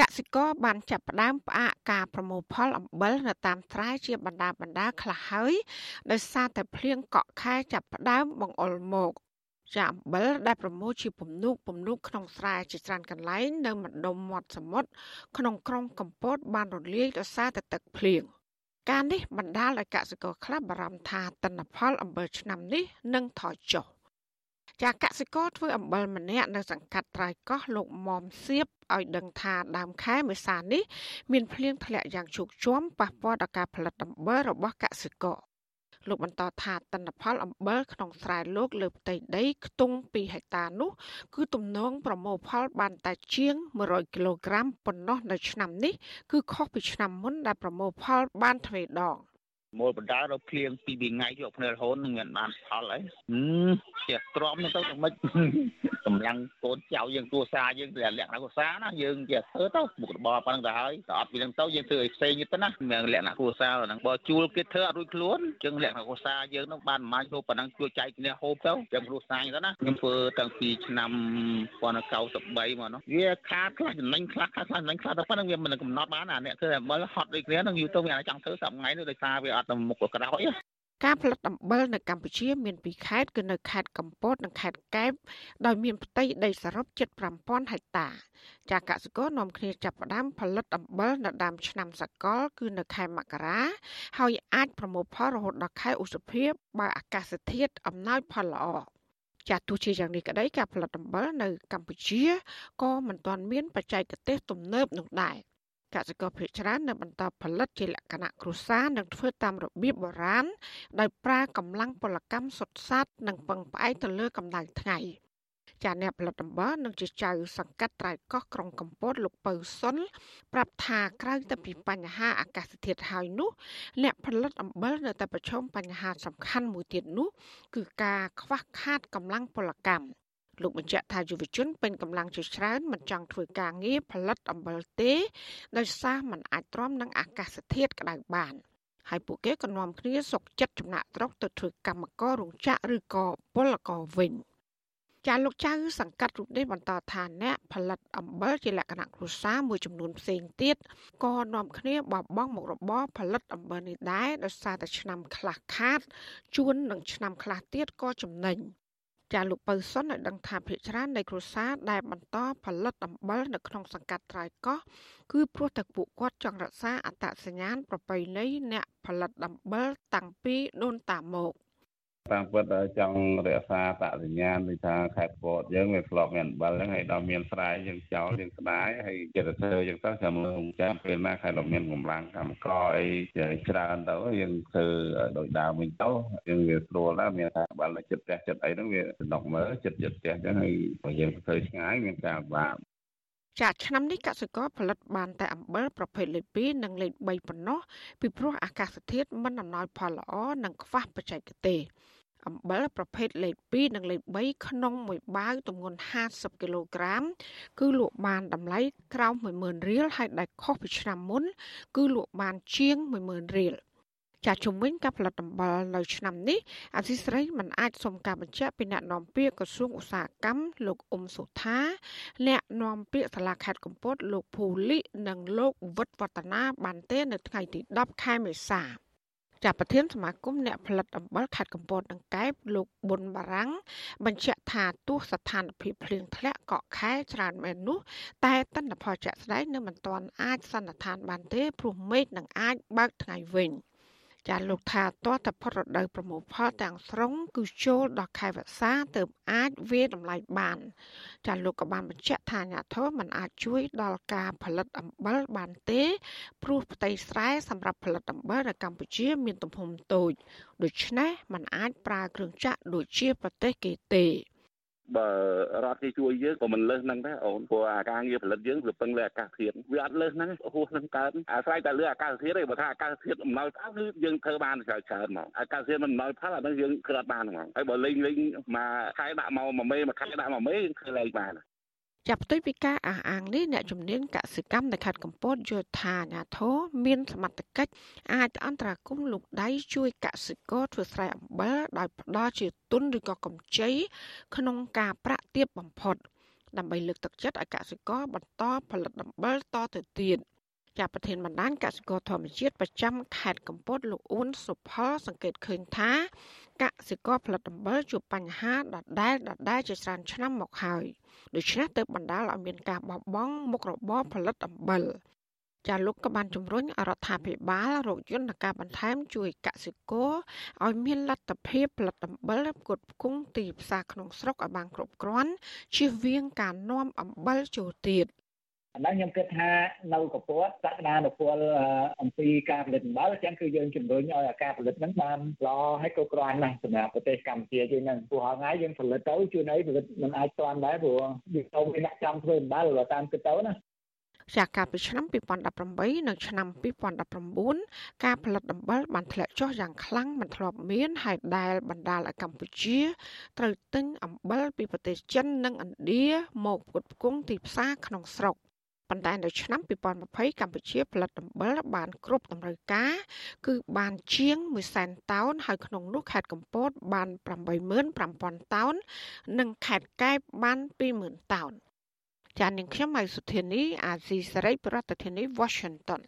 កសិករបានចាប់ផ្ដើមផ្អាកការប្រមូលផលអំបិលនៅតាមស្រែជាបណ្ដាបណ្ដាខ្លះហើយដោយសារតែភ្លៀងកក់ខែចាប់ផ្ដើមបង្អុរមកចាអំបិលដែលប្រមូលជាពំនូកពំនូកក្នុងស្រែជាច្រើនកន្លែងនៅម្ដុំមាត់សមុទ្រក្នុងក្រុងកំពត បានរលាយដោយសារតែទឹកភ្លៀងការនេះបណ្ដាលឲ្យកសិករខ្លះបារម្ភថាទិន្នផលអំបិលឆ្នាំនេះនឹងថយចុះ ចាកសិករធ្វើអំបិលម្នាក់នៅសង្កាត់ត្រៃកោះលោកមុំសៀបឲ្យដឹងថាដើមខែមេសានេះមានភ្លៀងធ្លាក់យ៉ាងជោគជ័យប៉ះពាល់ដល់ការផលិតអំបិលរបស់កសិករលោកបន្តថាទិន្នផលអំបិលក្នុងស្រែលោកលើផ្ទៃដីខ្ទង់2ហិកតានោះ គឺទំនងប្រមូលផលបានតែជាង100គីឡូក្រាមប៉ុណ្ណោះនៅឆ្នាំនេះគឺខុសពីឆ្នាំមុនដែលប្រមូលផលបានទ្វេដង។ មូលបណ្ដារភ្លៀងពីពីថ្ងៃយកភ្នែរហូននឹងមានបានផលហើយចេះទ្រាំទៅទៅមិនកម្លាំងកូនចៅយើងគ្រួសារយើងលក្ខណៈគ្រួសារណាយើងចេះធ្វើទៅមុខរបរប៉ុណ្្នឹងទៅហើយតអត់ពីនឹងទៅយើងធ្វើឲ្យផ្សេងទៅណាមានលក្ខណៈគ្រួសារហ្នឹងបើជួលគេធ្វើអត់រួចខ្លួនចឹងលក្ខណៈគ្រួសារយើងនឹងបានមួយហូបប៉ុណ្ណឹងជួយចែកគ្នាហូបទៅចឹងគ្រួសារទៅណាខ្ញុំធ្វើតាំងពីឆ្នាំ1993មកនោះវាខាតខ្លះចំណេញខ្លះខ្លះចំណេញខ្លះទៅប៉ុណ្្នឹងវាមិនកំណត់បានអាអ្នកធ្វើអំបិលហត់ដូចគ្នានឹងយូរទៅវាអាចចង់ធ្វើសប្ងៃនេះដោយសារវាអត់ទៅមុខក្រោយការផលិតអំបិលនៅកម្ពុជា មានពីរខេត្តគឺនៅខេត្តកំពតនិងខេត្តកែបដោយមានផ្ទៃដីសរុបជិត5000ហិកតា ចាកសិករនាំគ្នាចាប់ផ្ដើមផលិតអំបិលនៅដើមឆ្នាំសកល គឺនៅខែមករា ហើយអាចប្រមូលផលរហូតដល់ខែឧសភាបើអាកាសធាតុអំណោយផលល្អចាទោះជាយ៉ាងនេះក្តីការផលិតអំបិលនៅកម្ពុជាក៏មិនទាន់មានបច្ចេកទេសទំនើបនោះដែរ។ កសិករភាគច្រើននៅបន្តផលិតជាលក្ខណៈគ្រួសារនិងធ្វើតាមរបៀបបុរាណដោយប្រើកម្លាំងពលកម្មសុទ្ធសាធនិងពឹងផ្អែកទៅលើកម្ដៅថ្ងៃចាអ្នកផលិតអំបិលនិងជាចៅសង្កាត់ត្រៃកោះក្រុងកំពតលោកពៅសុនប្រាប់ថាក្រៅតែពីបញ្ហាអាកាសធាតុហើយនោះអ្នកផលិតអំបិលនៅតែប្រឈមបញ្ហាសំខាន់មួយទៀតនោះគឺការខ្វះខាតកម្លាំងពលកម្ម លោកបញ្ជាក់ថាយុវជនពេញកម្លាំងជាច្រើនមិនចង់ធ្វើការងារផលិតអំបិលទេដោយសារมันអាចទ្រាំនឹងអាកាសធាតុក្តៅបានហើយពួកគេក៏នាំគ្នាសុកចិត្តចំណាក់ស្រុកទៅធ្វើកម្មកររោងចក្រឬក៏ពលករវិញចាលោកចៅសង្កាត់រូបនេះបន្តថាអ្នកផលិតអំបិលជាលក្ខណៈគ្រួសារមួយចំនួនផ្សេងទៀតក៏នាំគ្នាបបង់មុខរបរផលិតអំបិលនេះដែរដោយសារតែឆ្នាំខ្លះខាតជួននឹងឆ្នាំខ្លះទៀតក៏ចំណេញ ចាលោកពៅសុនឲ្យដឹងថាភ្នាក់ច្រើននៃគ្រួសារដែលបន្តផលិតអំបិលនៅក្នុងសង្កាត់ត្រៃកោះគឺព្រោះតែពួកគាត់ចង់រក្សាអត្តសញ្ញាណប្រពៃណីអ្នកផលិតអំបិលតាំងពីដូនតាមក តាមពិតចង់រក្សាតសញ្ញាណដូចថាខេត្តពតយើងវាធ្លាប់មានអំបិលហ្នឹងហើយដល់មានស្រែយើងចោលយើងស្ដាយហើយចិត្តធ្វើយើងទៅចាំមើលចាំពេលណាខែដល់មានកម្លាំងកម្មករអីច្រើនទៅយើងធ្វើដោយដើមវិញទៅយើងវាស្រួលដែរមានថាបាល់ចិត្តផ្ទះចិត្តអីហ្នឹងវាដកមើលចិត្តចិត្តផ្ទះចឹងហើយបើយើងធ្វើឆ្ងាយមានការបាក់ចាឆ្នាំនេះកសិករផលិតបានតែអំបិលប្រភេទលេខ2និងលេខ3ប៉ុណ្ណោះពីព្រោះអាកាសធាតុមិនអំណោយផលល្អនិងខ្វះបច្ចេកទេស អំបិលប្រភេទលេខ2និងលេខ3ក្នុងមួយបាវទម្ងន់50គីឡូក្រាម គឺលក់បានតម្លៃក្រោម10000រៀលហើយដែលខុសពីឆ្នាំមុន គឺលក់បានជាង10000រៀលចាជំវិញការផលិតអំបិលនៅឆ្នាំនេះអធិស្រីមិនអាចសុំការបញ្ជាក់ពីអ្នកនាំពាក្យក្រសួងឧស្សាហកម្មលោកអ៊ុំសុថាអ្នកនាំពាក្យសាលាខេត្តកំពតលោកភូលីនិងលោកវិតវឌ្ឍនាបានទេនៅថ្ងៃទី10ខែមេសា ចាប់ប្រធានសមាគមអ្នកផលិតអំបិលខេត្តកំពតនិងកែបលោកប៊ុនបារាំងបញ្ជាក់ថាទោះស្ថានភាពភ្លៀងធ្លាក់កក់ខែច្រើនមែននោះតែទិន្នផលជាក់ស្ដែងនៅមិនទាន់អាចសន្និដ្ឋានបានទេព្រោះមេឃនឹងអាចបើកថ្ងៃវិញ។ ចាលោកថាតើតផុតរដូវប្រមូលផលទាំងស្រុងគឺចូលដល់ខែវស្សាទើបអាចវាតម្លៃបាន ចាលោកក៏បានបញ្ជាក់ថាអាញាធមមិនអាចជួយដល់ការផលិតអំបិលបានទេព្រោះផ្ទៃស្រែសម្រាប់ផលិតអំបិលនៅកម្ពុជាមានទំហំតូចដូច្នេះมันអាចប្រើគ្រឿងចក្រដូចជាប្រទេសគេទេ បើរដ្ឋគេជួយយើងក៏មិនលើសហ្នឹងដែរអូនព្រោះអាការងារផលិតយើងវាពឹងលើអាកាសធាតុវាអត់លើសហ្នឹងហួសហ្នឹងកើតអាស្រ័យតែលើអាកាសធាតុឯងបើថាអាកាសធាតុអំណោយផលគឺយើងធ្វើបានច្រើនច្រើនហ្មងអាកាសធាតុមិនអំណោយផលអាហ្នឹងយើងធ្វើអត់បានហ្មងហើយបើលេងលេងមកខែដាក់មកមួយមេមួយខែដាក់មួយមេធ្វើលេងបាន ចាប់ផ្ទុយពីការអះអាងនេះអ្នកជំនាញកសិកម្មនៅខេត្តកំពតយល់ថាអាញាធរមានសមត្ថកិច្ចអាចអន្តរាគមន៍លោកដៃជួយកសិករធ្វើស្រែអំបិលដោយផ្ដល់ជាទុនឬក៏កម្ចីក្នុងការប្រាក់ទាបបំផុត ដើម្បីលើកទឹកចិត្តឲ្យកសិករបន្តផលិតដំបូលតទៅទៀតជាប្រធានបណ្ដាញកសិករធម្មជាតិប្រចាំខេត្តកំពតលោកអ៊ុនសុផលសង្កេតឃើញថា កសិករផលិតដំបូលជួបបញ្ហាដដែលដដែលជាច្រើនឆ្នាំមកហើយដូច្នេះទើបបណ្ដាលឲ្យមានការបោះបង់មុខរបរផលិតអំបិលចាលោកក៏បានជំរុញរដ្ឋាភិបាលរកយន្តការបន្ថែមជួយកសិករឲ្យមានលទ្ធភាពផលិតអំបិលផ្គត់ផ្គង់ទីផ្សារក្នុងស្រុកឲ្យបានគ្រប់គ្រាន់ជៀសវាងការនាំអំបិលចូលទៀត អានេះខ្ញុំគិតថានៅកពតសក្តានុពលអំពីការផលិតអំបិលអញ្ចឹងគឺយើងជំរុញឲ្យការផលិតហ្នឹងបានល្អហើយគ្រប់គ្រាន់ណាស់សម្រាប់ប្រទេសកម្ពុជាយើងហ្នឹងព្រោះថ្ងៃយើងផលិតទៅជួនអីផលិតមិនអាចទាន់ដែរព្រោះយើងទៅមានអ្នកចង់ធ្វើអំបិលតាមគិតទៅណាចាកាលពីឆ្នាំ2018និងឆ្នាំ2019ការផលិតអំបិលបានធ្លាក់ចុះយ៉ាងខ្លាំងមិនធ្លាប់មានហើយដែលបណ្ដាលឲ្យកម្ពុជាត្រូវទិញអំបិលពីប្រទេសចិននិងឥណ្ឌាមកផ្គត់ផ្គង់ទីផ្សារក្នុងស្រុក ប៉ុន្តែនៅឆ្នាំ2020កម្ពុជាផលិតអំបិលបានគ្រប់តម្រូវការ គឺបានជាង100,000តោនហើយក្នុងនោះខេត្តកំពតបាន85,000តោននិងខេត្តកែបបាន20,000តោនចាននាងខ្ញុំហៅសុធានីអាស៊ីសេរីប្រធានាធិបតី Washington